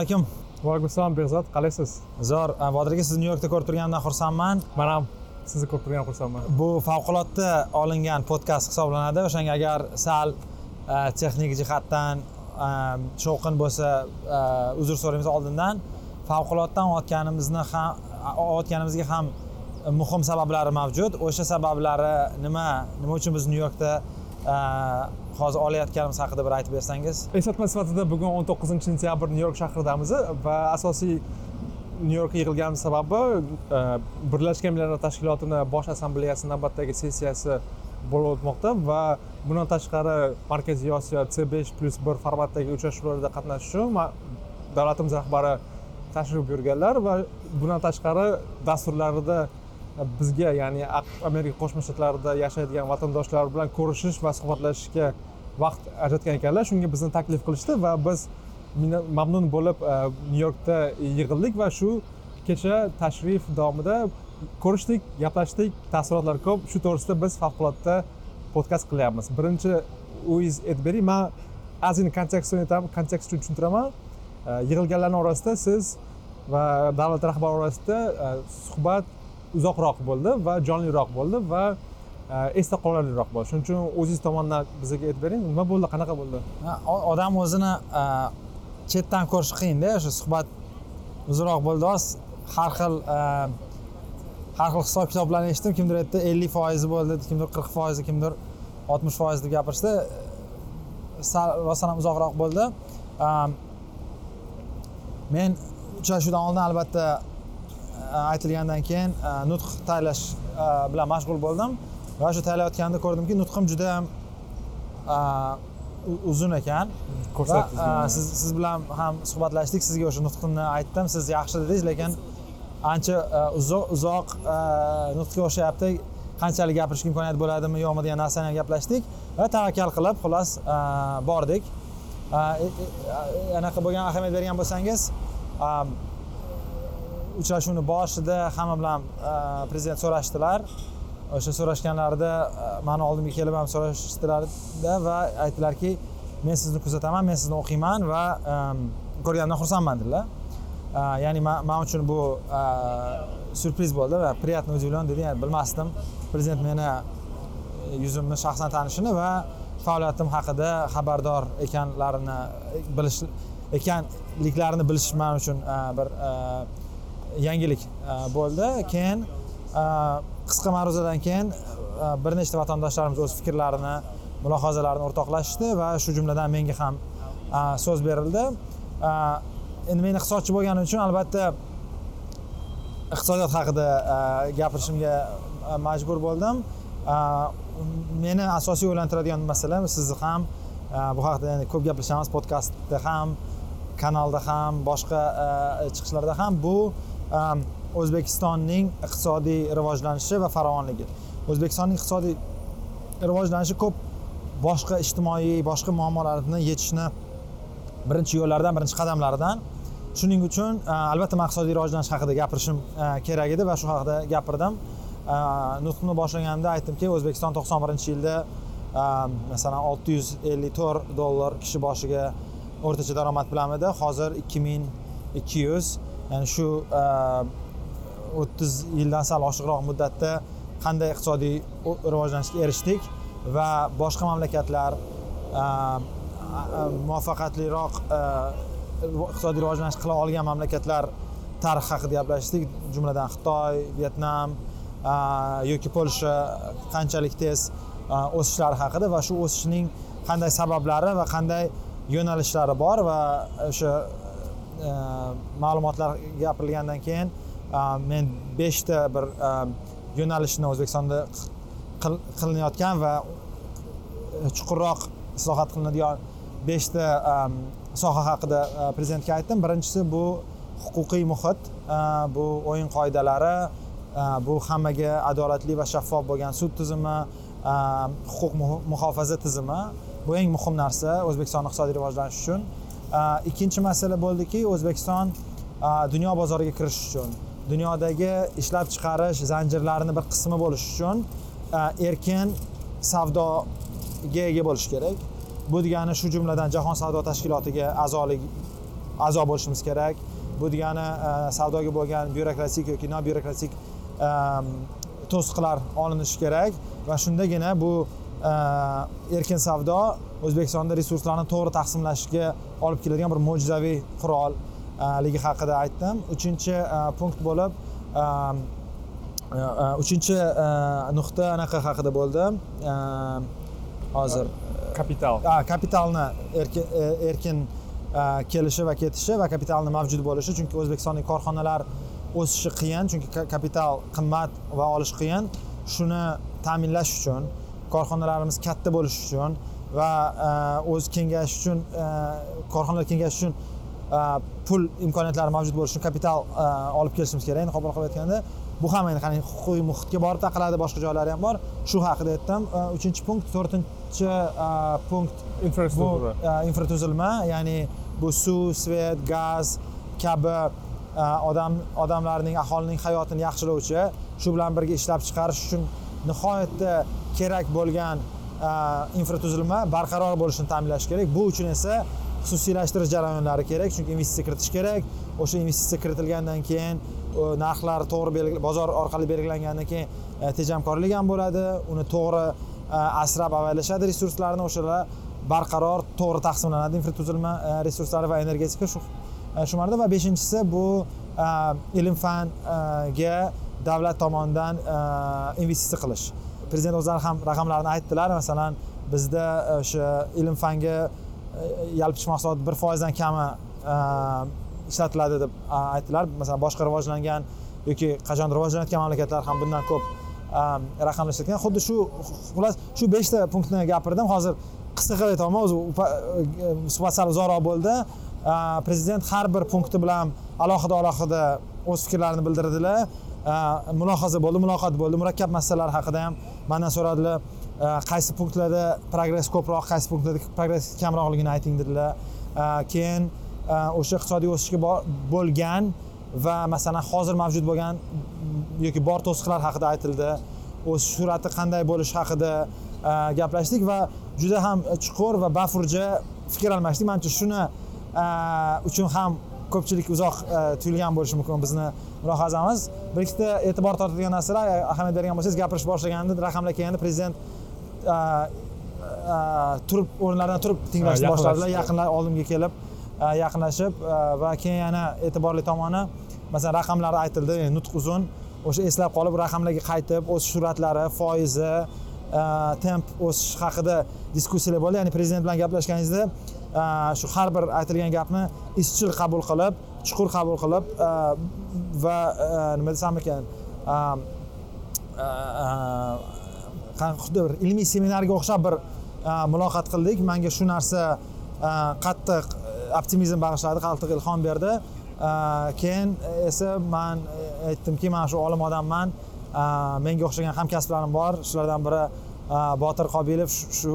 alaykum. Va alaykum behzod. Qalaysiz? Zo'r. Botir aka sizni nyu yorkda ko'rib turganimdan xursandman. Man ham sizni ko'rib turgan xursandman. Bu favqulodda olingan podkast hisoblanadi. O'shanga agar sal texnik jihatdan shovqin bo'lsa uzr so'raymiz oldindan. Favqulodda olayotganimizni ham olayotganimizga ham muhim sabablari mavjud. O'sha sabablari nima nima uchun biz nyu yorkda hozir olayotganimiz haqida bir aytib bersangiz. Eslatma sifatida bugun o'n to'qqizinchi sentyabr nyu york shahridamiz va asosiy nyu yorkka yig'ilganimiz sababi e, birlashgan millatlar tashkilotini bosh assambleyasi navbatdagi sessiyasi bo'lib o'tmoqda va bundan tashqari markaziy osiyo c besh plyus bir formatdagi uchrashuvlarda qatnashish uchun davlatimiz rahbari tashrif buyurganlar va bundan tashqari dasturlarida bizga ya'ni amerika qo'shma shtatlarida yashaydigan vatandoshlar bilan ko'rishish va suhbatlashishga vaqt ajratgan ekanlar. Shunga bizni taklif qilishdi va biz mamnun bo'lib e, nyu yorkda yig'ildik va shu kecha tashrif davomida ko'rishdik gaplashdik. Taassurotlar ko'p. Shu to'g'risida biz favqulodda podkast qilyapmiz. Birinchi uiz aytib man ozgina kontekstni aytaman kontekstni tushuntiraman. E, yig'ilganlarni orasida siz va davlat rahbari orasida e, suhbat uzoqroq bo'ldi va jonliroq bo'ldi va esda qolarliroq bo'ldi shuning uchun o'zingiz tomonidan bizga aytib bering nima bo'ldi qanaqa bo'ldi odam o'zini chetdan ko'rish qiyinda o'sha suhbat uzunroq bo'ldi oz har xil har xil hisob kitoblarni eshitdim kimdir aytdi ellik foizi bo'ldi kimdir qirq foizi kimdir oltmish foiz deb gapirishdi sal rostdan ham uzoqroq bo'ldi men uchrashuvdan oldin albatta aytilgandan keyin nutq tayyorlash bilan mashg'ul bo'ldim va shu tayyorlayotganda ko'rdimki nutqim juda ham uzun ekan. Ko'rsatdingiz siz siz bilan ham suhbatlashdik. Sizga o'sha nutqimni aytdim. Siz yaxshi dedingiz lekin ancha uzoq uzoq nutqga o'xshayapti. Qanchalik gapirishga imkoniyat bo'ladimi yo'qmi degan narsani ham gaplashdik va tavakkal qilib xullas bordik. Anaqa bo'lgan ahamiyat bergan bo'lsangiz uchrashuvni boshida hamma bilan prezident so'rashdilar o'sha so'rashganlarida e, mani oldimga kelib ham so'rashdilarda va aytdilarki men sizni kuzataman men sizni o'qiyman va ko'rganimdan xursandman dedilar. E, ya'ni man uchun bu e, surpriz syurpriz bo'ldi va приятный удивлен dedi. Ya'ni bilmasdim prezident meni yuzimni shaxsan tanishini va faoliyatim haqida xabardor ekanlarini bilish ekanliklarini bilish man uchun bir yangilik bo'ldi. Keyin Э, qisqa ma'ruzadan keyin э, bir nechta vatandoshlarimiz o'z fikrlarini mulohazalarini o'rtoqlashishdi va shu jumladan menga ham э, so'z berildi. Endi men iqtisodchi bo'lganim uchun albatta iqtisodiyot haqida gapirishimga majbur bo'ldim. Meni asosiy o'ylantiradigan masala sizni ham bu haqida ko'p gaplashamiz podkastda ham kanalda ham boshqa chiqishlarda ham. Bu ehm, o'zbekistonning iqtisodiy rivojlanishi va farovonligi. O'zbekistonning iqtisodiy rivojlanishi ko'p boshqa ijtimoiy boshqa muammolarni yechishni birinchi yo'llaridan birinchi qadamlaridan. Shuning uchun e, albatta man iqtisodiy rivojlanish haqida gapirishim e, kerak edi va shu haqida gapirdim. E, nutqni boshlaganimda aytdimki o'zbekiston to'qson birinchi yilda masalan olti yuz ellik to'rt dollar kishi boshiga o'rtacha daromad bilan edi. Hozir ikki ming ikki yuz. Ya'ni shu o'ttiz yildan sal oshiqroq muddatda qanday iqtisodiy rivojlanishga erishdik va boshqa mamlakatlar muvaffaqiyatliroq iqtisodiy rivojlanish qila olgan mamlakatlar tarixi haqida gaplashdik jumladan xitoy vyetnam yoki polsha qanchalik tez o'sishlari haqida va shu o'sishning qanday sabablari va qanday yo'nalishlari bor va o'sha ma'lumotlar gapirilgandan keyin Э, men beshta bir e, yo'nalishni o'zbekistonda qilinayotgan va chuqurroq islohot qilinadigan beshta e, soha haqida e, prezidentga aytdim. Birinchisi bu huquqiy muhit bu o'yin qoidalari bu hammaga adolatli va shaffof bo'lgan sud tizimi huquq muhofaza tizimi bu eng muhim narsa o'zbekistonni iqtisodiy rivojlanishi uchun. Ikkinchi masala bo'ldiki o'zbekiston dunyo bozoriga kirish uchun. Dunyodagi ishlab chiqarish zanjirlarini bir qismi bo'lish uchun e, erkin savdoga ega bo'lish kerak. Bu degani shu jumladan jahon savdo tashkilotiga a'zolik a'zo bo'lishimiz kerak. Bu degani e, savdoga bo'lgan byurokratik yoki nobyurokratik e, to'siqlar olinishi kerak va shundagina bu erkin savdo o'zbekistonda resurslarni to'g'ri taqsimlashga olib keladigan bir mo'jizaviy qurol. Qurolligi haqida aytdim. Uchinchi punkt bo'lib uchinchi nuqta anaqa haqida bo'ldi hozir. Kapital. Kapitalni erkin erkin kelishi va ketishi va kapitalni mavjud bo'lishi. Chunki o'zbekistonlik korxonalar o'sishi qiyin chunki kapital qimmat va olish qiyin. Shuni ta'minlash uchun korxonalarimiz katta bo'lishi uchun va o'z kengayishi uchun korxonalar kengayishi uchun pul imkoniyatlari mavjud bo'lishi uchun kapital olib kelishimiz kerak niqob qilib aytganda bu ham endi qani huquqiy muhitga borib taqaladi boshqa joylari ham bor. Shu haqida aytdim. Uchinchi punkt to'rtinchi punkt infratuzilma. infratuzilma ya'ni bu suv svet gaz kabi odam odamlarning aholining hayotini yaxshilovchi shu bilan birga ishlab chiqarish uchun nihoyatda kerak bo'lgan infratuzilma barqaror bo'lishini ta'minlash kerak. Bu uchun esa xususiylashtirish jarayonlari kerak chunki investitsiya kiritish kerak. O'sha investitsiya kiritilgandan keyin narxlar to'g'ri bozor orqali belgilangandan keyin e, tejamkorlik ham bo'ladi. Uni to'g'ri e, asrab avaylashadi resurslarni o'shalar barqaror to'g'ri taqsimlanadi infratuzilma e, resurslari va energetika shu shu ma'noda. Va beshinchisi bu ilm fanga davlat tomonidan investitsiya qilish. Prezident o'zlari ham raqamlarni aytdilar. Masalan bizda o'sha ilm fanga yalpi ichki mahsuloti bir foizdan kami e, ishlatiladi deb aytdilar. Masalan boshqa rivojlangan yoki qachon rivojlanayotgan mamlakatlar ham bundan ko'p e, raqamlar ishlatgan xuddi shu xullas shu beshta punktni gapirdim. Hozir qisqa qilib aytyapman o'zi e, suhbat sal uzoqroq bo'ldi. Prezident har bir punkti bilan alohida alohida o'z fikrlarini bildirdilar. Mulohaza bo'ldi muloqot bo'ldi. Murakkab masalalar haqida ham mandan so'radilar. Э, qaysi punktlarda progress ko'proq qaysi punktlarda progress kamroqligini ayting dedilar э, keyin э, o'sha iqtisodiy o'sishga bo'lgan va masalan hozir mavjud bo'lgan yoki bor to'siqlar haqida aytildi. O'sish sur'ati qanday bo'lishi haqida gaplashdik va juda ham chuqur va bafurja fikr almashdik. Manimcha shuni uchun ham ko'pchilik uzoq tuyulgan bo'lishi mumkin bizni mulohazamiz. Bir ikkita e'tibor tortadigan narsalar ahamiyat bergan bo'lsangiz gapirish boshlaganda raqamlar kelganda prezident turib o'rnlaridan turib tinglashni boshladilar. Yaqinlar oldimga kelib yaqinlashib va keyin yana e'tiborli tomoni masalan raqamlar aytildi. Nutq uzun. O'sha eslab qolib raqamlarga qaytib o'sish sur'atlari foizi temp o'sish haqida diskussiyalar bo'ldi. Ya'ni prezident bilan gaplashganingizda shu har bir aytilgan gapni izchil qabul qilib chuqur qabul qilib va nima desam ekan xuddi bir ilmiy seminarga o'xshab bir muloqot qildik. Manga shu narsa qattiq e, optimizm bag'ishladi qattiq ilhom berdi. Keyin esa man e, aytdimki man shu olim odamman. Menga o'xshagan hamkasblarim bor. Shulardan biri botir qobilov. Shu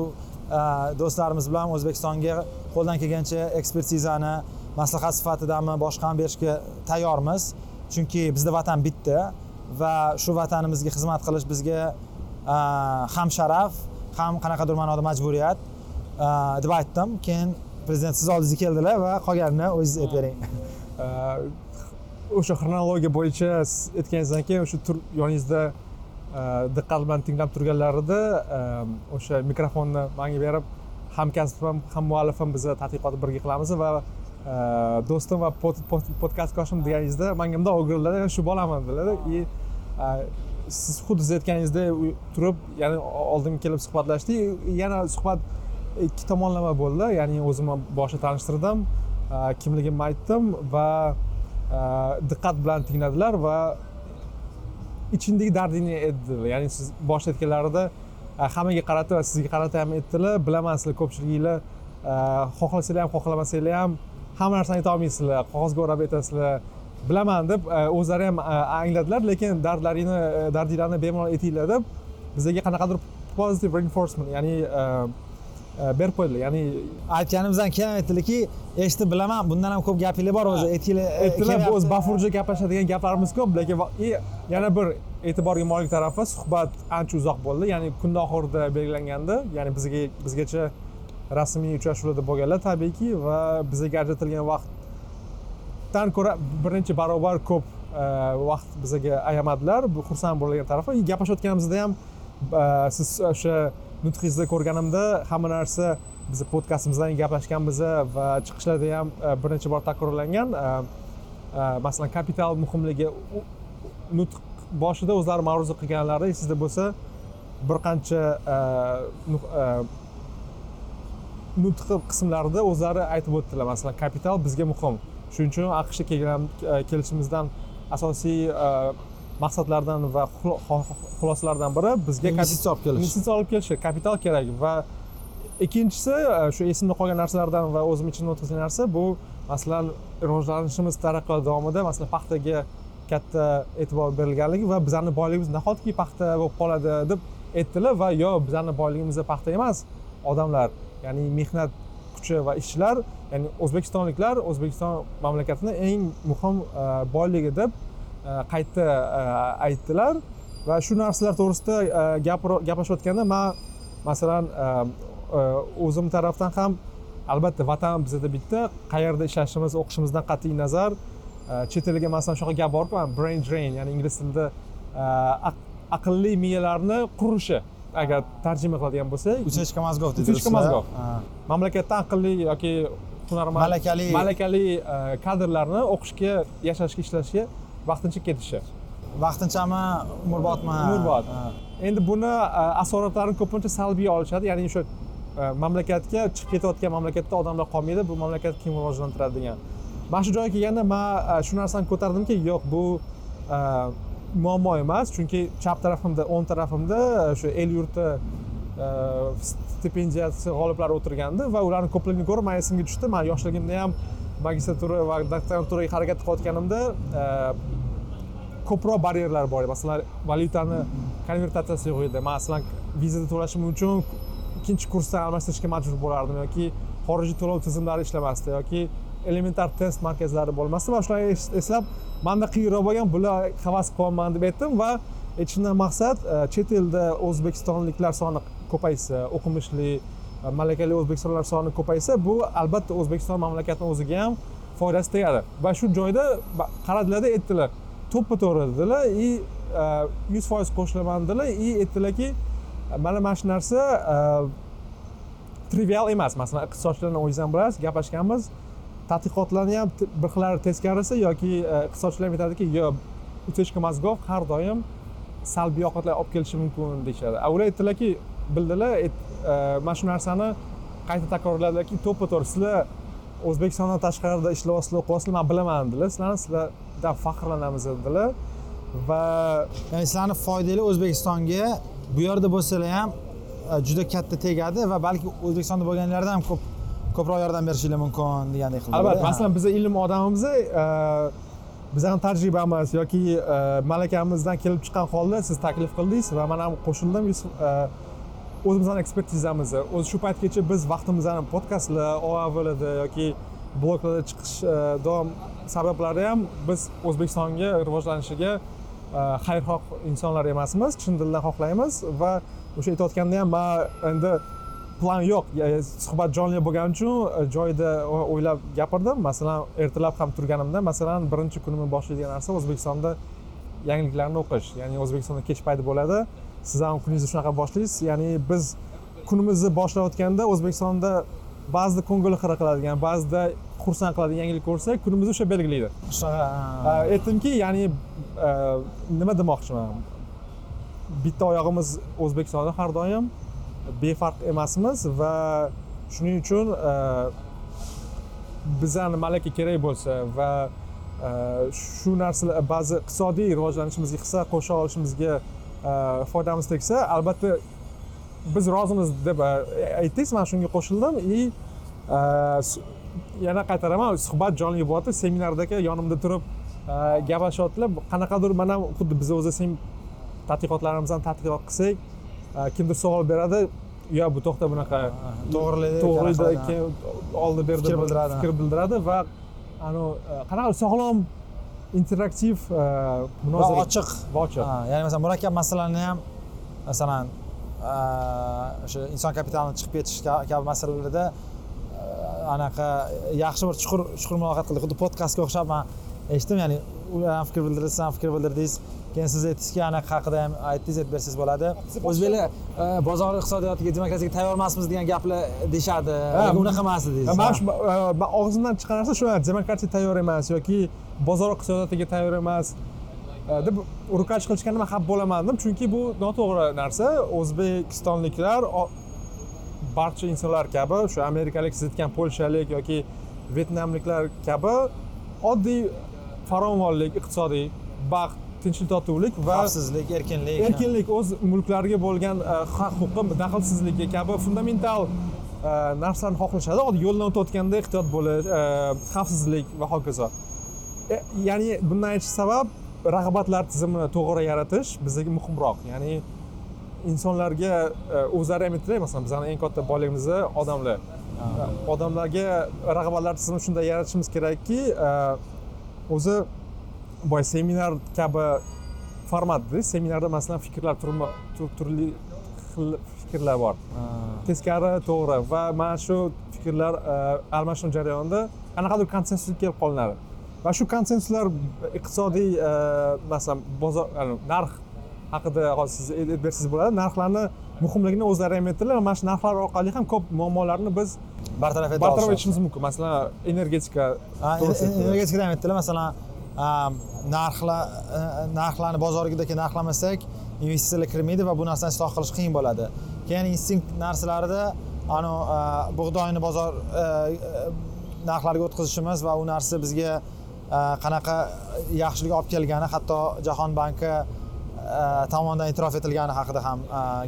do'stlarimiz bilan o'zbekistonga qo'ldan kelgancha ekspertizani maslahat sifatidami boshqani berishga tayyormiz. Chunki bizda vatan bitta va shu vatanimizga xizmat qilish bizga ham sharaf ham qanaqadir ma'noda majburiyat deb aytdim. Keyin prezident siz oldingizga keldilar va qolganini o'zingiz aytib bering. O'sha xronologiya bo'yicha siz aytganingizdan keyin o'sha tur yoningizda diqqat bilan tinglab turganlarida o'sha mikrofonni manga berib hamkasbim ham muallifim biza tadqiqotni birga qilamiz va do'stim va podkastkoshim deganingizda manga bundoq o'girildilar shu bolaman dedilar. И siz xuddi siz aytganingizda turib ya'ni oldimga kelib suhbatlashdik yana suhbat ikki tomonlama bo'ldi. Ya'ni o'zim boshida tanishtirdim kimligimni aytdim va diqqat bilan tingladilar va ichingdagi dardingni aytdilar. Ya'ni siz boshida aytganlarida hammaga qarata va sizga qarata ham aytdilar bilaman sizlar ko'pchiliginglar xohlasanglar ham xohlamasanglar ham hamma narsani aytolmaysizlar qog'ozga o'rab aytasizlar. Bilaman deb o'zlari ham angladilar lekin dardlaringni dardinglarni bemalol aytinglar deb bizga qanaqadir positive reinforcement ya'ni berib qo'ydilar. Ya'ni aytganimizdan keyin aytdilarki eshitib bilaman bundan ham ko'p gapinglar bor o'zi aytginglar aytdilar o'zi bafurja gaplashadigan gaplarimiz ko'p lekin yana bir e'tiborga molik tarafi suhbat ancha uzoq bo'ldi. Ya'ni kunni oxirida belgilangandi ya'ni bizga bizgacha rasmiy uchrashuvlarda bo'lganlar tabiiyki va bizga ajratilgan vaqt vaqtdan ko'ra bir necha barobar ko'p e, vaqt bizga ayamadilar. Bu xursand bo'lgan tarafi. Gaplashayotganimizda ham e, siz o'sha nutqingizni ko'rganimda hamma narsa bizni podkastimizdan gaplashganmiz va chiqishlarda ham e, birinchi bir necha bor takrorlangan masalan kapital muhimligi nutq boshida o'zlari ma'ruza qilganlari esingizda bo'lsa bir qancha nutq qismlarida o'zlari aytib o'tdilar. Masalan kapital bizga muhim. Shuning uchun aqshga kelgan e, kelishimizdan asosiy e, maqsadlardan va xulosalardan biri bizga investitsiya olib kelish. investitsiya olib kelish kapital kerak va ikkinchisi e, shu esimda qolgan narsalardan va o'zim ichimdan o'tkazgan narsa bu masalan rivojlanishimiz taraqqiyot davomida masalan paxtaga katta e'tibor berilganligi va bizani boyligimiz nahotki paxta bo'lib qoladi deb aytdilar va yo bizani boyligimiz paxta emas odamlar ya'ni mehnat kuchi va ishchilar ya'ni o'zbekistonliklar o'zbekiston mamlakatini eng muhim e, boyligi deb e, qayta e, aytdilar. Va shu narsalar to'g'risida gaplashayotganda man masalan o'zim tarafdan ham albatta vatan bizada bitta qayerda ishlashimiz o'qishimizdan qat'iy nazar chet elga masalan shunaqa gap borku brain drain ya'ni ingliz tilida aqlli miyalarni qurishi. Agar tarjima qiladigan bo'lsak utechka mozgov deydi utechka mozgov mamlakatda aqlli yoki hunarmand malakali malakali kadrlarni o'qishga yashashga ishlashga vaqtincha ketishi vaqtinchami umrbodmi umrbod endi buni asoratlarini ko'pincha salbiy olishadi ya'ni o'sha mamlakatga chiqib ketayotgan mamlakatda odamlar qolmaydi bu mamlakatni kim rivojlantiradi degan mana shu joyga kelganda man shu narsani ko'tardimki yo'q bu muammo emas chunki chap tarafimda o'ng tarafimda e, o'sha el yurti e, stipendiyasi g'oliblari o'tirgandi va ularni ko'pligini ko'rib man esimga tushdi. Man yoshligimda ham magistratura va doktoranturaga harakat qilayotganimda e, ko'proq baryerlar bor edi. Masalan valyutani konvertatsiyasi yo'q edi masalan vizada to'lashim uchun ikkinchi kursdan almashtirishga majbur bo'lardim yoki xorijiy to'lov tizimlari ishlamasdi yoki elementar test markazlari bo'lmasdi va shularni eslab manda qiyinroq bo'lgan bular havas qilyapman deb aytdim va aytishimdan maqsad e, chet elda o'zbekistonliklar soni ko'paysa o'qimishli e, malakali o'zbekistonlar soni ko'paysa bu albatta o'zbekiston mamlakatini o'ziga ham foydasi tegadi. Va shu joyda qaradilarda aytdilar to'ppa to'g'ri dedilar и e, yuz foiz qo'shilaman dedilar и aytdilarki mana mana shu narsa trivial emas. Masalan iqtisodchilarni o'zingiz ham bilasiz gaplashganmiz tadqiqotlarni ham bir xillari teskarisi yoki e, iqtisodchilar aytadiki yo'q utechka mozgov har doim salbiy oqibatlar olib kelishi mumkin deyishadi. A ular aytdilarki bildilar e, e, mana shu narsani qayta takrorladilarki to'ppa to'g'ri sizlar o'zbekistondan tashqarida ishlayapsizlar o'qiyapsizlar man bilaman dedilar sizlarni sizlardan faxrlanamiz dedilar. Va ya'ni sizlarni foydali o'zbekistonga bu yerda bo'lsalar ham juda katta tegadi va balki o'zbekistonda bo'lganlarida ham ko'p ko'proq yordam berishinglar mumkin degandek qildi. Albatta masalan biza ilm odamimiz e, ham tajribamiz yoki e, malakamizdan kelib chiqqan holda siz taklif qildingiz va man ham qo'shildim e, o'zimizni ekspertizamizni o'zi shu paytgacha biz vaqtimizni podkastlar oavlarda yoki bloglarda chiqish e, davom sabablari ham biz o'zbekistonga rivojlanishiga xayrixoh insonlar emasmiz chin dildan xohlaymiz va o'sha aytayotganda ham man endi plan yo'q. Suhbat jonli bo'lgani uchun e, joyida o'ylab gapirdim. Masalan ertalab ham turganimda masalan birinchi kunimni boshlaydigan narsa o'zbekistonda yangiliklarni o'qish. Ya'ni o'zbekistonda kech payti bo'ladi. Siz ham kuningizni shunaqa boshlaysiz. Ya'ni biz kunimizni boshlayotganda o'zbekistonda ba'zida ko'ngil xira qiladigan ba'zida xursand qiladigan yangilik ko'rsak kunimizni o'sha belgilaydi. Shunaqa aytdimki ya'ni e, nima demoqchiman? Bitta oyog'imiz o'zbekistonda har doim befarq emasmiz va shuning uchun e, bizani malaka kerak bo'lsa va e, shu narsalar ba'zi iqtisodiy rivojlanishimizga hissa qo'sha olishimizga e, foydamiz tegsa albatta biz rozimiz deb e, aytdingiz man shunga qo'shildim и yana qaytaraman suhbat jonli bo'lyapti seminardagi yonimda turib gaplashyaptilar. Qanaqadir mana xuddi biz o'zi tadqiqotlarimizni tadqiqot qilsak kimdir savol beradi yo bu to'xta bunaqa. To'g'rilaydi to'g'rilaydi keyin oldi berdi fikr bildiradi. fikr bildiradi va anavi e, qanaqa sog'lom interaktiv e, va ochiq. Va ochiq. Ya'ni masalan murakkab masalalarni ham masalan o'sha inson kapitalini chiqib ketish kabi masalalarda anaqa yaxshi bir chuqur chuqur muloqot qildik xuddi podkastga o'xshab man eshitdim ya'ni ular ham fikr bildirdi siz ham fikr bildirdingiz keyin siz aytdingizki anaqa haqida ham aytdingiz aytib bersangiz bo'ladi. O'zbeklar e, bozor iqtisodiyotiga demokratiyaga tayyor emasmiz degan gaplar deyishadi. Unaqa emas dedingiz man shu e, man og'zimdan chiqqan narsa shu demokratiya tayyor emas yoki bozor iqtisodiyotiga tayyor emas. E, deb urkash qilishganda man xafa bo'lamandim chunki bu noto'g'ri narsa. O'zbekistonliklar barcha insonlar kabi shu amerikalik siz aytgan polshalik yoki vyetnamliklar kabi oddiy farovonlik iqtisodiy baxt tinchlik totuvlik va xavfsizlik erkinlik. erkinlik o'z mulklariga bo'lgan e, haq huquqi daxlsizligi kabi fundamental e, narsalarni xohlashadi. Oddiy yo'ldan o'tayotganda ehtiyot bo'lish e, xavfsizlik va hokazo. Ya'ni bundan aytish sabab rag'batlar tizimini to'g'ri yaratish bizga muhimroq. Ya'ni insonlarga o'zlari ham aytdilar masalan bizani eng katta boyligimiz odamlar. Odamlarga rag'batlar tizimini shunday yaratishimiz kerakki o'zi boya seminar kabi formatda seminarda masalan fikrlar turli xil fikrlar bor. Teskari to'g'ri. Va mana shu fikrlar e, almashinuv jarayonida qanaqadir konsensusga kelib qolinadi. Va shu konsensuslar iqtisodiy e, masalan bozor narx haqida hozir siz aytib bersangiz bo'ladi. Narxlarni muhimligini o'zlari ham aytdilar. Mana shu narxlar orqali ham ko'p muammolarni biz bartaraf eta bartaraf etishimiz mumkin. Masalan energetika Ha, to'g'risida. aytdilar. masalan narxlar e, e, narxlarni bozorgidagi narxlamasak investitsiyalar kirmaydi va bu narsani isloh qilish qiyin bo'ladi. Keyin instinkt narsalarida anu e, bug'doyni bozor narxlariga o'tkazishimiz va u narsa bizga qanaqa yaxshilik olib kelgani hatto jahon banki tomonidan e'tirof etilgani haqida ham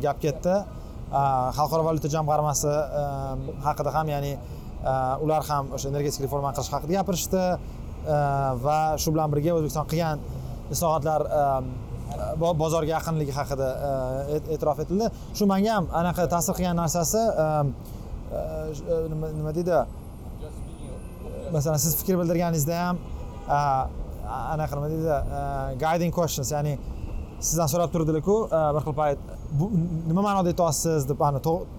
gap ketdi. Xalqaro valyuta jamg'armasi haqida ham ya'ni ular ham o'sha energetik reformani qilish haqida gapirishdi. Va shu bilan birga o'zbekiston qilgan islohotlar bo- bozorga yaqinligi haqida e- e'tirof etildi. Shu menga ham anaqa ta'sir qilgan narsasi a, a, sh- nima nima deydi? Masalan siz fikr bildirganingizda ham anaqa nima deydi? Guiding questions ya'ni sizdan so'rab turdilar-ku bir xil payt nima ma'noda aytyapsiz deb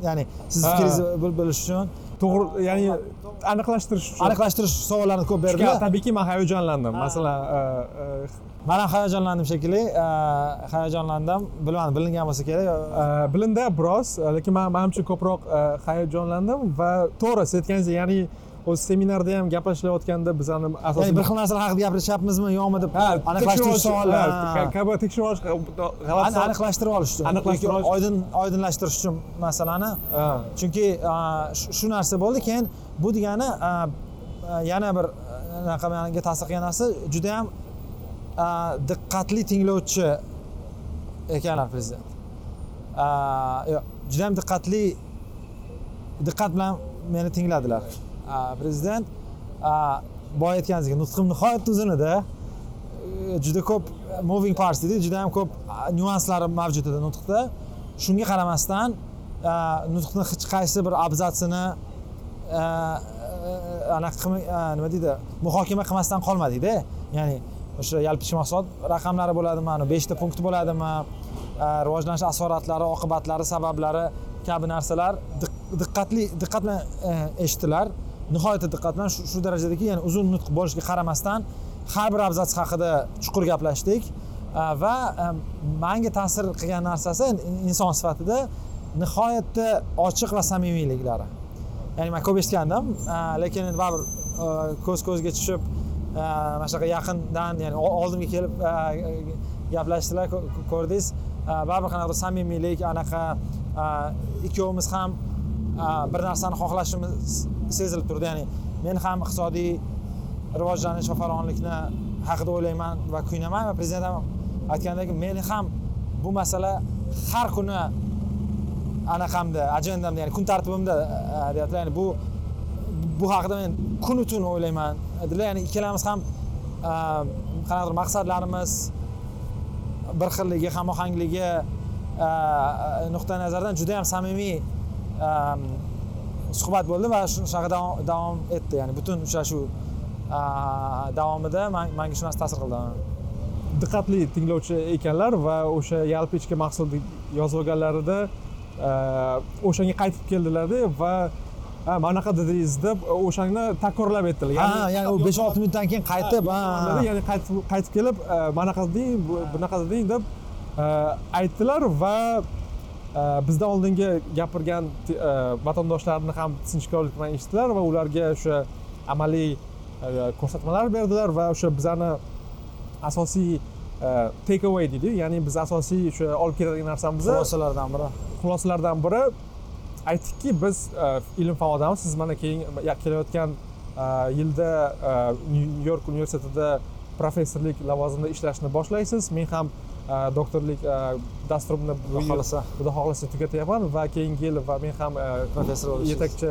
ya'ni siz Ha. fikringizni bil- bilish uchun to'g'ri ya'ni aniqlashtirish uchun. Aniqlashtirish savollarini ko'p Chunki berdilar tabiiyki man hayajonlandim. Masalan e, man ham hayajonlandim shekilli. A, hayajonlandim. Bilmadim bilingan bo'lsa kerak e, e, bilindi biroz. E, lekin man manimcha ko'proq e, hayajonlandim va to'g'ri siz aytganingizdek ya'ni o'zi seminarda ham gaplashilayotganda bizani ya'ni asosiy bir xil narsalar haqida gapirishyapmizmi yo'qmi deb aniqlashtirish savollar. Ani- g'alati aniqlashtirib olish uchun oydin oydinlashtirish uchun masalani chunki shu narsa bo'ldi keyin bu degani yana bir anaqa menga ta'sir qilgan narsa juda yam a, diqqatli tinglovchi ekanlar prezident. A, yo, juda yam diqqatli diqqat bilan meni tingladilar prezident boya aytganingizdek nutqim nihoyatda uzun edi e, juda ko'p moving parts deydi juda ham ko'p nyuanslari mavjud edi nutqda. Shunga qaramasdan nutqni hech qaysi bir abzatsini e, e, anaqa nima deydi muhokama qilmasdan qolmadikda. Ya'ni o'sha yalpi mahsulot raqamlari bo'ladimi beshta punkt bo'ladimi rivojlanish asoratlari oqibatlari sabablari kabi narsalar diqqatli diqqat bilan eshitdilar. Nihoyatda diqqat bilan shu darajadaki ya'ni uzun nutq bo'lishiga qaramasdan har bir abzats haqida chuqur gaplashdik. Va manga ta'sir qilgan narsasi inson sifatida nihoyatda ochiq va samimiyliklari. Ya'ni man ko'p eshitgandim lekin endi baribir ko'z ko'zga tushib mana shunaqa yaqindan ya'ni oldimga kelib gaplashdilar ko'rdingiz. Baribir qanaqadir samimiylik anaqa ikkovimiz ham bir narsani xohlashimiz sezilib turdi. Ya'ni men ham iqtisodiy rivojlanish va farovonlikni haqida o'ylayman va kuyunaman va prezident ham aytgandek meni ham bu masala har kuni anaqamda ajendamda ya'ni kun tartibimda e, deyaptilar. Ya'ni bu bu haqida men kunu tun o'ylayman. Dedilar ya'ni ikkalamiz ham e, qanaqadir maqsadlarimiz bir xilligi hamohangligi e, nuqtai nazaridan juda yam samimiy suhbat bo'ldi va shu- shunaqa davom etdi. Ya'ni butun uchrashuv davomida man- manga shu narsa ta'sir qildi. Diqqatli tinglovchi ekanlar va o'sha yalpi ichki mahsulot yozib olganlarida o'shanga qaytib keldilarda va ha mana bunaqa dedingiz deb o'shani takrorlab aytdilar ha ya'ni u besh olti minutdan keyin qaytib ya'ni qaytib qaytib kelib mana bunaqa deding bu- bunaqa deding deb aytdilar va bizdan oldingi gapirgan e, vatandoshlarni ham sinchkovlik bilan eshitdilar va ularga o'sha amaliy e, ko'rsatmalar berdilar va o'sha bizani asosiy take away deydi. Ya'ni biz asosiy o'sha olib keladigan narsamiz xulosalardan biri. Xulosalardan biri. Aytdikki biz e, ilm fan odamimiz siz mana keyin kelayotgan e, yilda e, nyu york universitetida professorlik lavozimida ishlashni boshlaysiz. Men ham e, doktorlik dasturimni Xudo xohlasa. xudo xohlasa tugatyapman va keyingi yil va men ham Professor bo'lishsiz. yetakchi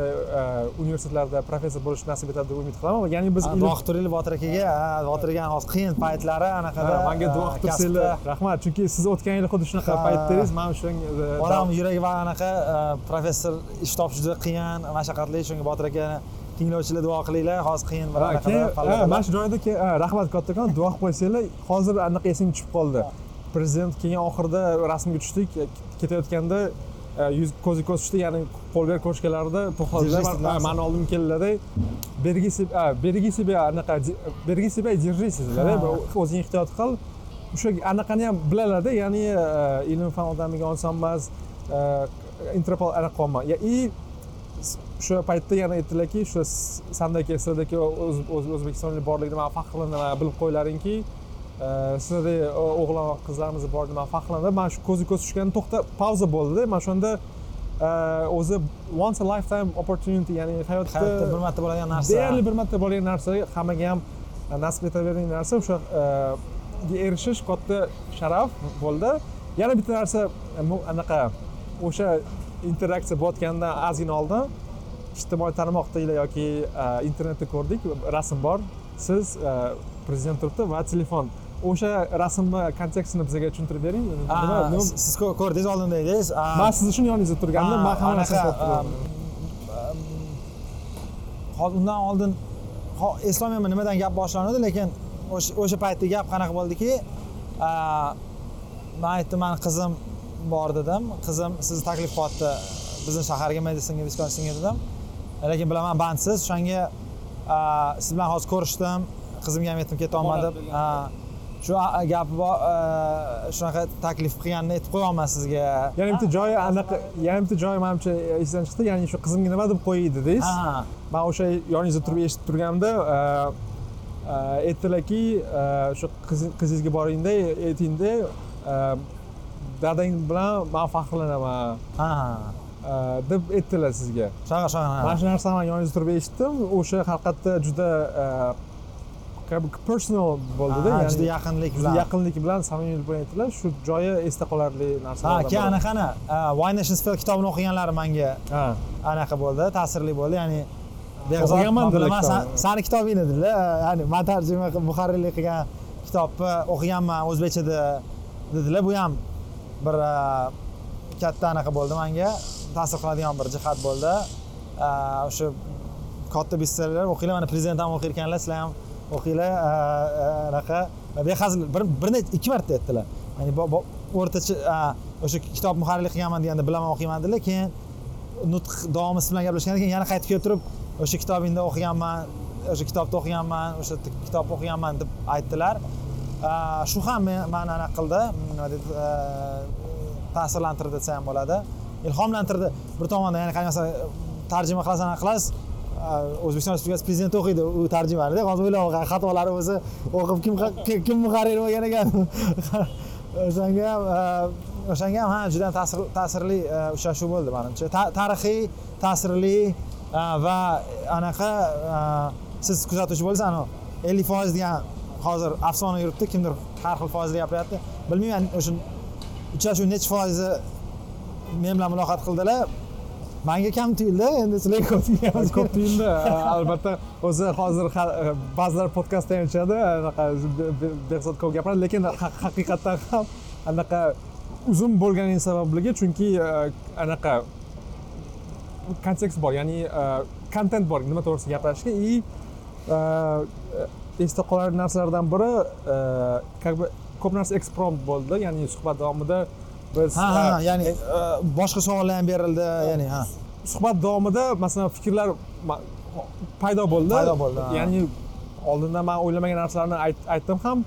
universitetlarda professor bo'lish nasib etadi deb umid qilaman ya'ni biz duo qilib turinglar botir akaga botir akani hozir qiyin paytlari anaqada manga duo qilib tursanglar rahmat chunki siz o'tgan yil xuddi shunaqa Ha. paytdadingiz man o'shanga e, onam yuragi va anaqa professor ish topish juda qiyin mashaqqatli shunga botir akani tinglovchilar duo qilinglar hozir qiyin bir palladalar. mana shu ha, rahmat kattakon duo qilib qo'ysanglar hozir anaqa esimga tushib qoldi prezident keyin oxirida rasmga tushdik ketayotganda e, yuz ko'zi ko'z tushdi ya'ni qo'lber ko'chkalarida to'xtadilar Держись, Ha, mani oldimga keldilarda berigi себя berigi себя anaqa berigi себя держись o'zing ehtiyot qil. O'sha anaqani ham bilalarda ya'ni e, ilm fan odamiga oson emas e, interpol anaqa qolma и o'sha paytda yana aytdilarki o'sha sandaki o'z- o'zbekistonlik borligini man faxrlanaman bilib qo'ylaringki e, sizlardagi o- o'g'lon va qizlarimiz borligini man faxrlanaman mana shu ko'zi ko'z tushganda to'xta pauza bo'ldida. Mana shunda e, o'zi once a lifetime opportunity ya'ni hayotda hayotda bir marta bo'ladigan narsa. Deyarli bir marta bo'lgan narsa hammaga ham nasib etaveradigan narsa. O'sha e, erishish katta sharaf bo'ldi. Yana bitta narsa e, anaqa o'sha interaksiya bo'layotgandan ozgina oldin ijtimoiy tarmoqda yoki e, internetda ko'rdik rasm bor. Siz e, prezident turibdi va telefon o'sha rasmni kontekstini bizga tushuntirib bering. Nima siz- siz ko- ko'rdingiz oldinda edingiz man sizni shuni yoningizda turgandim man hamma narsani um, hozir undan oldin eslolmayman nimadan gap boshlandi lekin o'sha o'sha paytda gap qanaqa bo'ldiki? Man aytdim mani qizim bor dedim. Qizim sizni taklif qilyapti bizni shaharga meditsinga viskonsinga dedim. Lekin bilaman bandsiz. O'shanga siz bilan hozir ko'rishdim. Qizimga ham aytdim ketolmadim Ha, shu gapi bor a, shunaqa taklif qilganini aytib qo'yolman sizga yana bitta joyi anaqa yana bitta joyi manimcha esdan chiqdi. Ya'ni shu qizimga nima deb qo'yay dedingiz ha. Man o'sha yoningizda turib eshitib turganimda e, e, aytdilarki e, shu qizi- qizingizga boringda aytingda e, dadang bilan man faxrlanaman. Ha e, deb aytdilar sizga. Shunaqa shunaqa mana shu narsani man yoningizda turib eshitdim. O'sha haqiqatda juda e, personal bo'ldida Ha, ya'ni juda yaqinlik bilan. yaqinlik bilan samimiylik bilan aytdilar shu joyi esda qolarli ha narsalardan keyin anaqani why nation spell kitobini o'qiganlari manga ha. anaqa bo'ldi ta'sirli bo'ldi. Ya'ni O'qiganman bilaman sani kitobing dedilar ya'ni man tarjima qilib muharrirlik qilgan kitobni o'qiganman o'zbekchada dedilar. Bu ham bir a, katta anaqa bo'ldi manga. Ta'sir qiladigan bir jihat bo'ldi. A, o'sha katta bestsellerlar o'qinglar. Mana prezident ham o'qir ekanlar sizlar ham o'qinglar anaqa. Behazil bir bir necha ikki marta aytdilar. Ya'ni o'rtacha o'sha kitob muharrirlik qilganman deganda bilaman o'qiyman dedilar keyin nutq davomi siz bilan gaplashgandan keyin yana qaytib kelib turib o'sha kitobingda o'qiganman o'sha kitobda o'qiganman o'sha kitobni o'qiganman deb aytdilar. Shu ham mani anaqa qildi. Hmm, nima deydi ta'sirlantirdi desa ham bo'ladi. Ilhomlantirdi. Bir tomondan ya'ni qanaqa tarjima qilasan anaqa qilasiz o'zbekiston respublikasi prezidenti o'qiydi u tarjimanida. Hozir o'ylab xatolari o'zi o'qib kim kim- muharrir bo'lgan ekan? O'shanga ham o'shanga ham ha juda ham ta'sir ta'sirli e, uchrashuv bo'ldi manimcha. Tarixiy ta'sirli e, va anaqa siz kuzatuvchi bo'lsangiz anavi ellik foiz degan hozir afsona yuribdi. Kimdir har xil foizda gapiryapti bilmayman o'sha uchrashuv necha foizi men bilan muloqot qildilar. Manga kam tuyuldi endi sizlarga ko'p tuyulyapti ko'p tuyuldi. Albatta o'zi hozir ba'zilar podkastda ham aytishadi anaqa Be- Be- behzod ko'p gapiradi lekin ha- haqiqatdan ham anaqa uzun bo'lganing sababligi chunki e, anaqa kontekst bor ya'ni kontent bor nima to'g'risida gapirishga и esda qolarli narsalardan biri e, как бы ko'p narsa ekspromт bo'ldi ya'ni suhbat davomida biz ha ha e, ya'ni e, boshqa savollar ham berildi ya'ni ha. Suhbat davomida masalan fikrlar paydo bo'ldi. Paydo bo'ldi, ya'ni oldindan man o'ylamagan narsalarni ayt- aytdim ham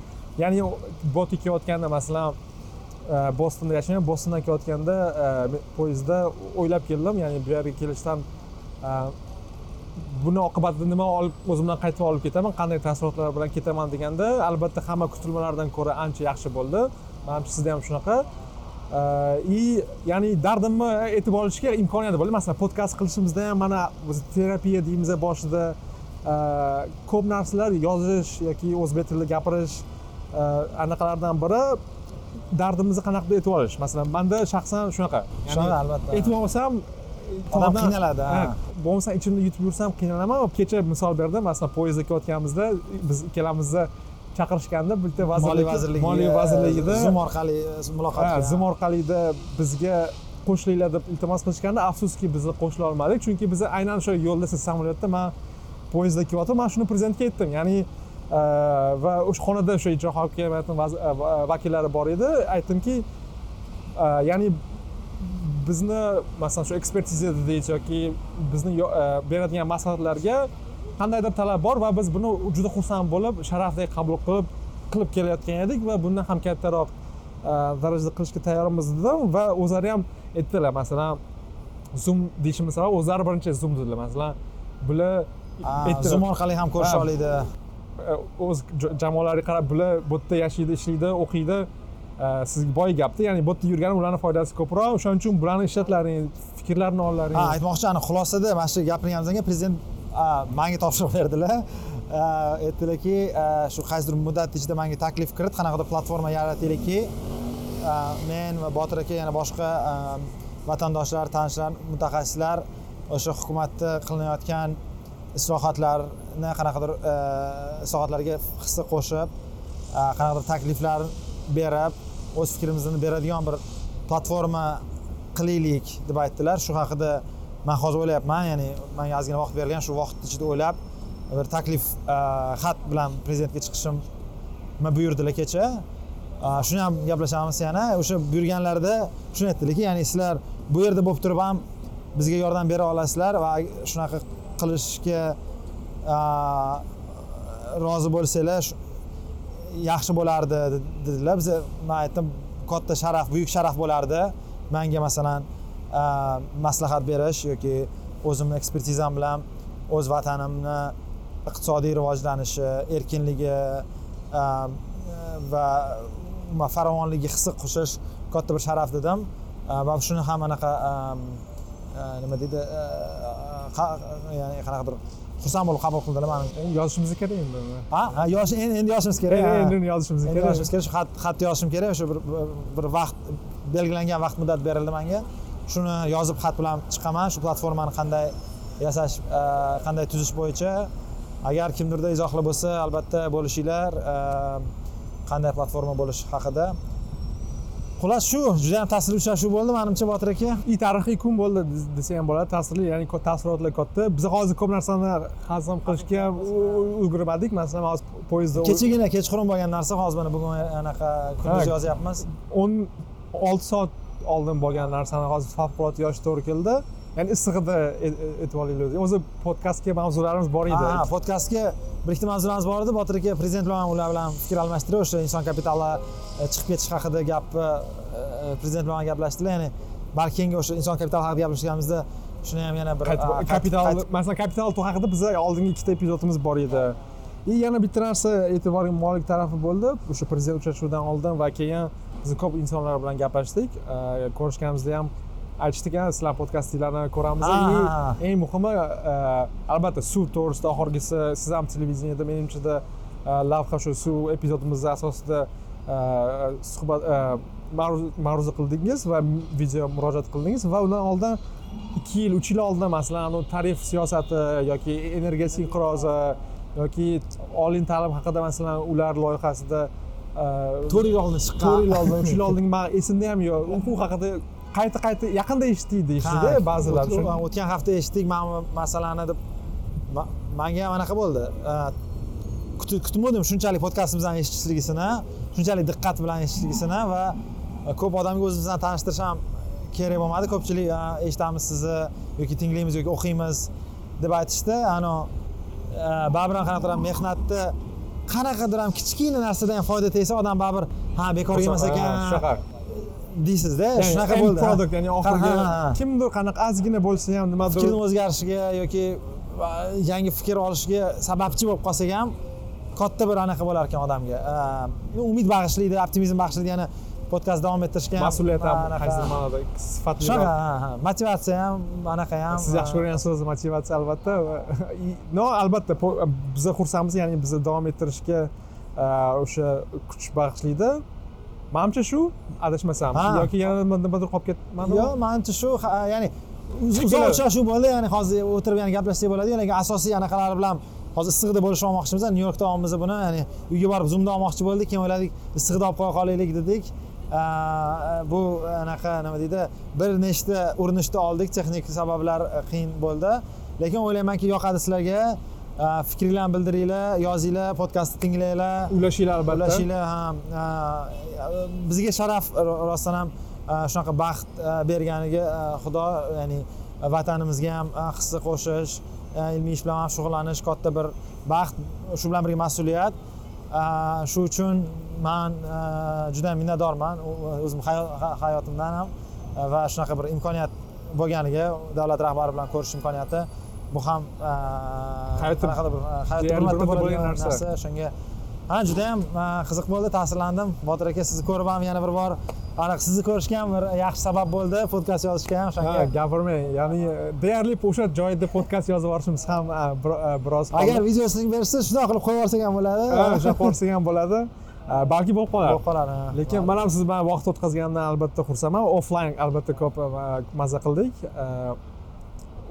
ya'ni botga kelayotganda masalan e, bostonda yashayman bostondan kelayotganda e, poyezdda o'ylab keldim ya'ni bu yerga kelishdan e, buni oqibatida nima olib o'zim bilan qaytib olib ketaman qanday taassurotlar bilan ketaman deganda albatta hamma kutilmalardan ko'ra ancha yaxshi bo'ldi. Manimcha sizda ham shunaqa и ya'ni dardimni aytib olishga imkoniyat bo'ldi masalan podkast qilishimizda ham mana biz terapiya deymiz boshida ko'p narsalar yozish yoki o'zbek tilida gapirish anaqalardan biri dardimizni qanaqadir aytib olish masalan manda shaxsan shunaqa Shunaqa, albatta. aytib olmasam Odam qiynaladi, bo'lmasam ichimda yutib yursam qiynalaman kecha misol berdim masalan poyezdda ketayotganimizda biz ikkalamizni chaqirishganda bitta moliya vazirlik vazirligi moliya vazirligida zoom orqali muloqotga Ha, zoom orqalida bizga qo'shilinglar deb iltimos qilishganda afsuski biz qo'shila olmadik chunki biz aynan o'sha yo'lda siz samolyotda man poyezdda kelyapman man shuni prezidentga aytdim. Ya'ni e, va o'sha xonada o'sha ijro hokimiyatini e, va- vakillari bor edi. Aytdimki e, ya'ni bizni masalan shu ekspertiza deylik yoki bizni e, beradigan maslahatlarga qandaydir talab bor va biz buni juda xursand bo'lib sharafdek qabul qilib qilib kelayotgan edik va bundan ham kattaroq e, darajada qilishga tayyormiz dedim va o'zlari ham aytdilar masalan zoom deyishimiz sabab o'zlari birinchi zoom dedilar masalan bular zoom orqali ham ko'risha Ha. oladi e, o'z jamoalariga qarab bular bu yerda yashaydi ishlaydi o'qiydi. E, sizga boy gapda ya'ni bu yerda yurgani ularni foydasi ko'proq. O'shaning uchun bularni ishlatlaring fikrlarini ollaring. Ha aytmoqchi ani xulosada mana shu gapirganimizdan keyin prezident a, menga topshiriq berdilar. A, aytdilarki shu qaysidir muddat ichida menga taklif kirit qanaqadir platforma yarataylikki men va botir aka yana boshqa vatandoshlar tanishlar mutaxassislar o'sha hukumatda qilinayotgan islohotlarni qanaqadir islohotlarga hissa qo'shib qanaqadir takliflar berib o'z fikrimizni beradigan bir platforma qilaylik deb aytdilar. Shu haqida man hozir o'ylayapman ya'ni manga ozgina vaqt berilgan shu vaqt ichida o'ylab bir taklif e, xat bilan prezidentga chiqishimni buyurdilar kecha. E, shuni ham gaplashamiz yana. O'sha buyurganlarida shuni aytdilarki ya'ni sizlar bu yerda bo'lib turib ham bizga yordam bera olasizlar va shunaqa qilishga e, rozi bo'lsanglar yaxshi bo'lardi dedilar. Biz man aytdim katta sharaf buyuk sharaf bo'lardi. Manga masalan maslahat berish yoki o'zimni ekspertizam bilan o'z vatanimni iqtisodiy rivojlanishi erkinligi a, va umuman farovonligiga hissa qo'shish katta bir sharaf dedim. A, va shuni ham anaqa a, nima deydi ya'ni qanaqadir xursand bo'lib qabul qildilar mani. Yozishimiz kerak endi? Ha ha yosh endi yozishimiz kerak endi yozishimiz kerak. yozishimiz kerak shu xat xat yozishim kerak o'sha bir, bir- vaqt belgilangan vaqt muddat berildi menga shuni yozib xat bilan chiqaman. Shu platformani qanday yasash a, qanday tuzish bo'yicha. Agar kimdirda izohli bo'lsa albatta bo'lishinglar a, qanday platforma bo'lishi haqida. Xullas shu juda yam ta'sirli uchrashuv bo'ldi manimcha botir aka. И tarixiy kun bo'ldi des- desa ham bo'ladi ta'sirli ya'ni taassurotlar katta. Biz hozir ko'p narsani hazm qilishga ham ulgurmadik. Masalan hozir poyezdda kechagina kechqurun bo'lgan narsa hozir mana bugun anaqa kunduz yozyapmiz o'n olti soat oldin bo'lgan narsani hozir favqulodda yozishga to'g'ri keldi. Ya'ni issig'ida e- e- e'tib olinglar o'zi podkastga mavzularimiz bor edi. Ha podkastga bir ikkita mavzularimiz bor edi. Botir aka prezident bilan ular bilan fikr almashtirib o'sha inson kapitali e, chiqib ketish haqida gapni e, prezident bilan gaplashdilar. Ya'ni balki keyingi o'sha inson kapitali haqida gaplashganimizda shuni ham yana bir kapital masalan kapital haqida biza oldingi ikkita epizodimiz bor edi. И yana bitta narsa e'tiborga molik tarafi bo'ldi. O'sha prezident uchrashuvidan oldin va keyin biz ko'p insonlar bilan gaplashdik. Ko'rishganimizda ham aytishdik "Ha, sizlar podkastinglarni ko'ramiz eng muhimi eh, albatta suv to'g'risida oxirgisi siz ham televideniyada menimchada eh, lavha shu suv epizodimizni asosida eh, suhbat ma'ruza qildingiz va video murojaat qildingiz va undan oldin ikki yil uch yil oldin masalan tarif siyosati yoki energiya inqirozi yoki oliy ta'lim haqida masalan ular loyihasida to'rt yil oldin chiqqan. To'rt yil oldin uch yil oldin man esimda ham yo'q u haqida qayta qayta yaqinda eshitdik deyishdida ba'zilar o'tgan hafta eshitdik mana masalani deb. Ma- manga ham anaqa bo'ldi. Kutmadim shunchalik podkastimizni eshitishligisini shunchalik diqqat bilan eshitishligisini va ko'p odamga o'zimizdan tanishtirish ham kerak bo'lmadi. Ko'pchilik "A, eshitamiz sizni yoki tinglaymiz yoki o'qiymiz deb aytishdi. Ano baribir ham qanaqadir mehnatni qanaqadir ham kichkina narsadan ham foyda tegsa odam baribir ha bekorga emas ekan. shunaqa deysizda shunaqa bo'ldi. ha. product ya'ni oxirgi kimdir qanaqa ozgina bo'lsa ham nimadir fikrni o'zgarishiga yoki yangi fikr olishiga sababchi bo'lib qolsak ham katta bir anaqa bo'lar ekan odamga. Umid bag'ishlaydi optimizm bag'ishlaydi. Yana podkast davom ettirishga ham mas'uliyat ham qaysidir ma'noda sifatli shunaqa motivatsiya ham anaqa ham siz yaxshi ko'rgan so'z motivatsiya albatta. No albatta biza xursandmiz ya'ni bizni davom ettirishga a, o'sha kuch bag'ishlaydi. Manimcha shu adashmasam. Yoki yana nimadir qolib ketmadimi? Yo'q manimcha shu ya'ni uz- uzoq uchrashuv bo'ldi ya'ni hozir o'tirib yana gaplashsak bo'ladi lekin asosiy anaqalar bilan hozir issiqda bo'lishib olmoqchimiz nyu yorkda olamiz buni ya'ni uyga borib zoomda olmoqchi bo'ldik keyin o'yladik issiqda olib qo'ya qolaylik dedik bu anaqa nima deydi bir nechta urinishni oldik texnik sabablar qiyin bo'ldi. Lekin o'ylaymanki yoqadi sizlarga. Fikringlarni bildiringlar yozinglar podkastni tinglanglar ulashinglar albatta. Ulashinglar ham bizga sharaf ro- rostdan ham a, shunaqa baxt berganiga xudo ya'ni vatanimizga ham hissa qo'shish ilmiy ish bilan ham shug'ullanish katta bir baxt shu bilan birga mas'uliyat. Shu uchun man a, juda minnatdorman u- o'zim hayo- ha- hayotimdan ham. A, va shunaqa bir imkoniyat bo'lganiga davlat rahbari bilan ko'rish imkoniyati bu ham Hayotda hayotda bir marta bo'ladigan narsa. shunga ha juda ham qiziq bo'ldi ta'sirlandim. Botir aka sizni ko'rib ham yana bir bor aniq sizni ko'rishga ham bir yaxshi sabab bo'ldi podkast yozishga ham ha o'shanga gapirmang ya'ni deyarli o'sha joyda podkast yozib yuborishimiz ham biroz agar videosini bersa shundoq qilib qo'yib yuborsak ham bo'ladi. O'sha qo'rsak ham bo'ladi balki bo'lib qolar. Bo'lib qoladi ha. lekin man ham siz bilan vaqt o'tkazgandan albatta xursandman. Offline albatta ko'p e, mazza qildik. E,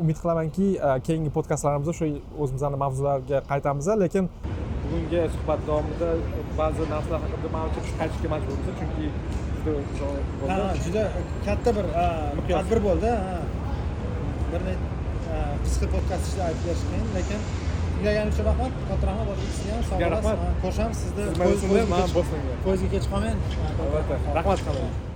umid qilamanki e, keyingi podkastlarimizda shu o'zimizni mavzularga qaytamiz lekin bugungi suhbat davomida ba'zi narsalar haqida manimcha tushib qaytishga majburmiz chunki juda katta bir tadbir bo'ldi bir qisqa podkast ishla aytib berish qiyin lekin tinglaganing uchun rahmat. Katta rahmat. Sizga ham sog' bo'lasiz qo'shamiz sizni poyezdga kech- qolmang albatta. Rahmat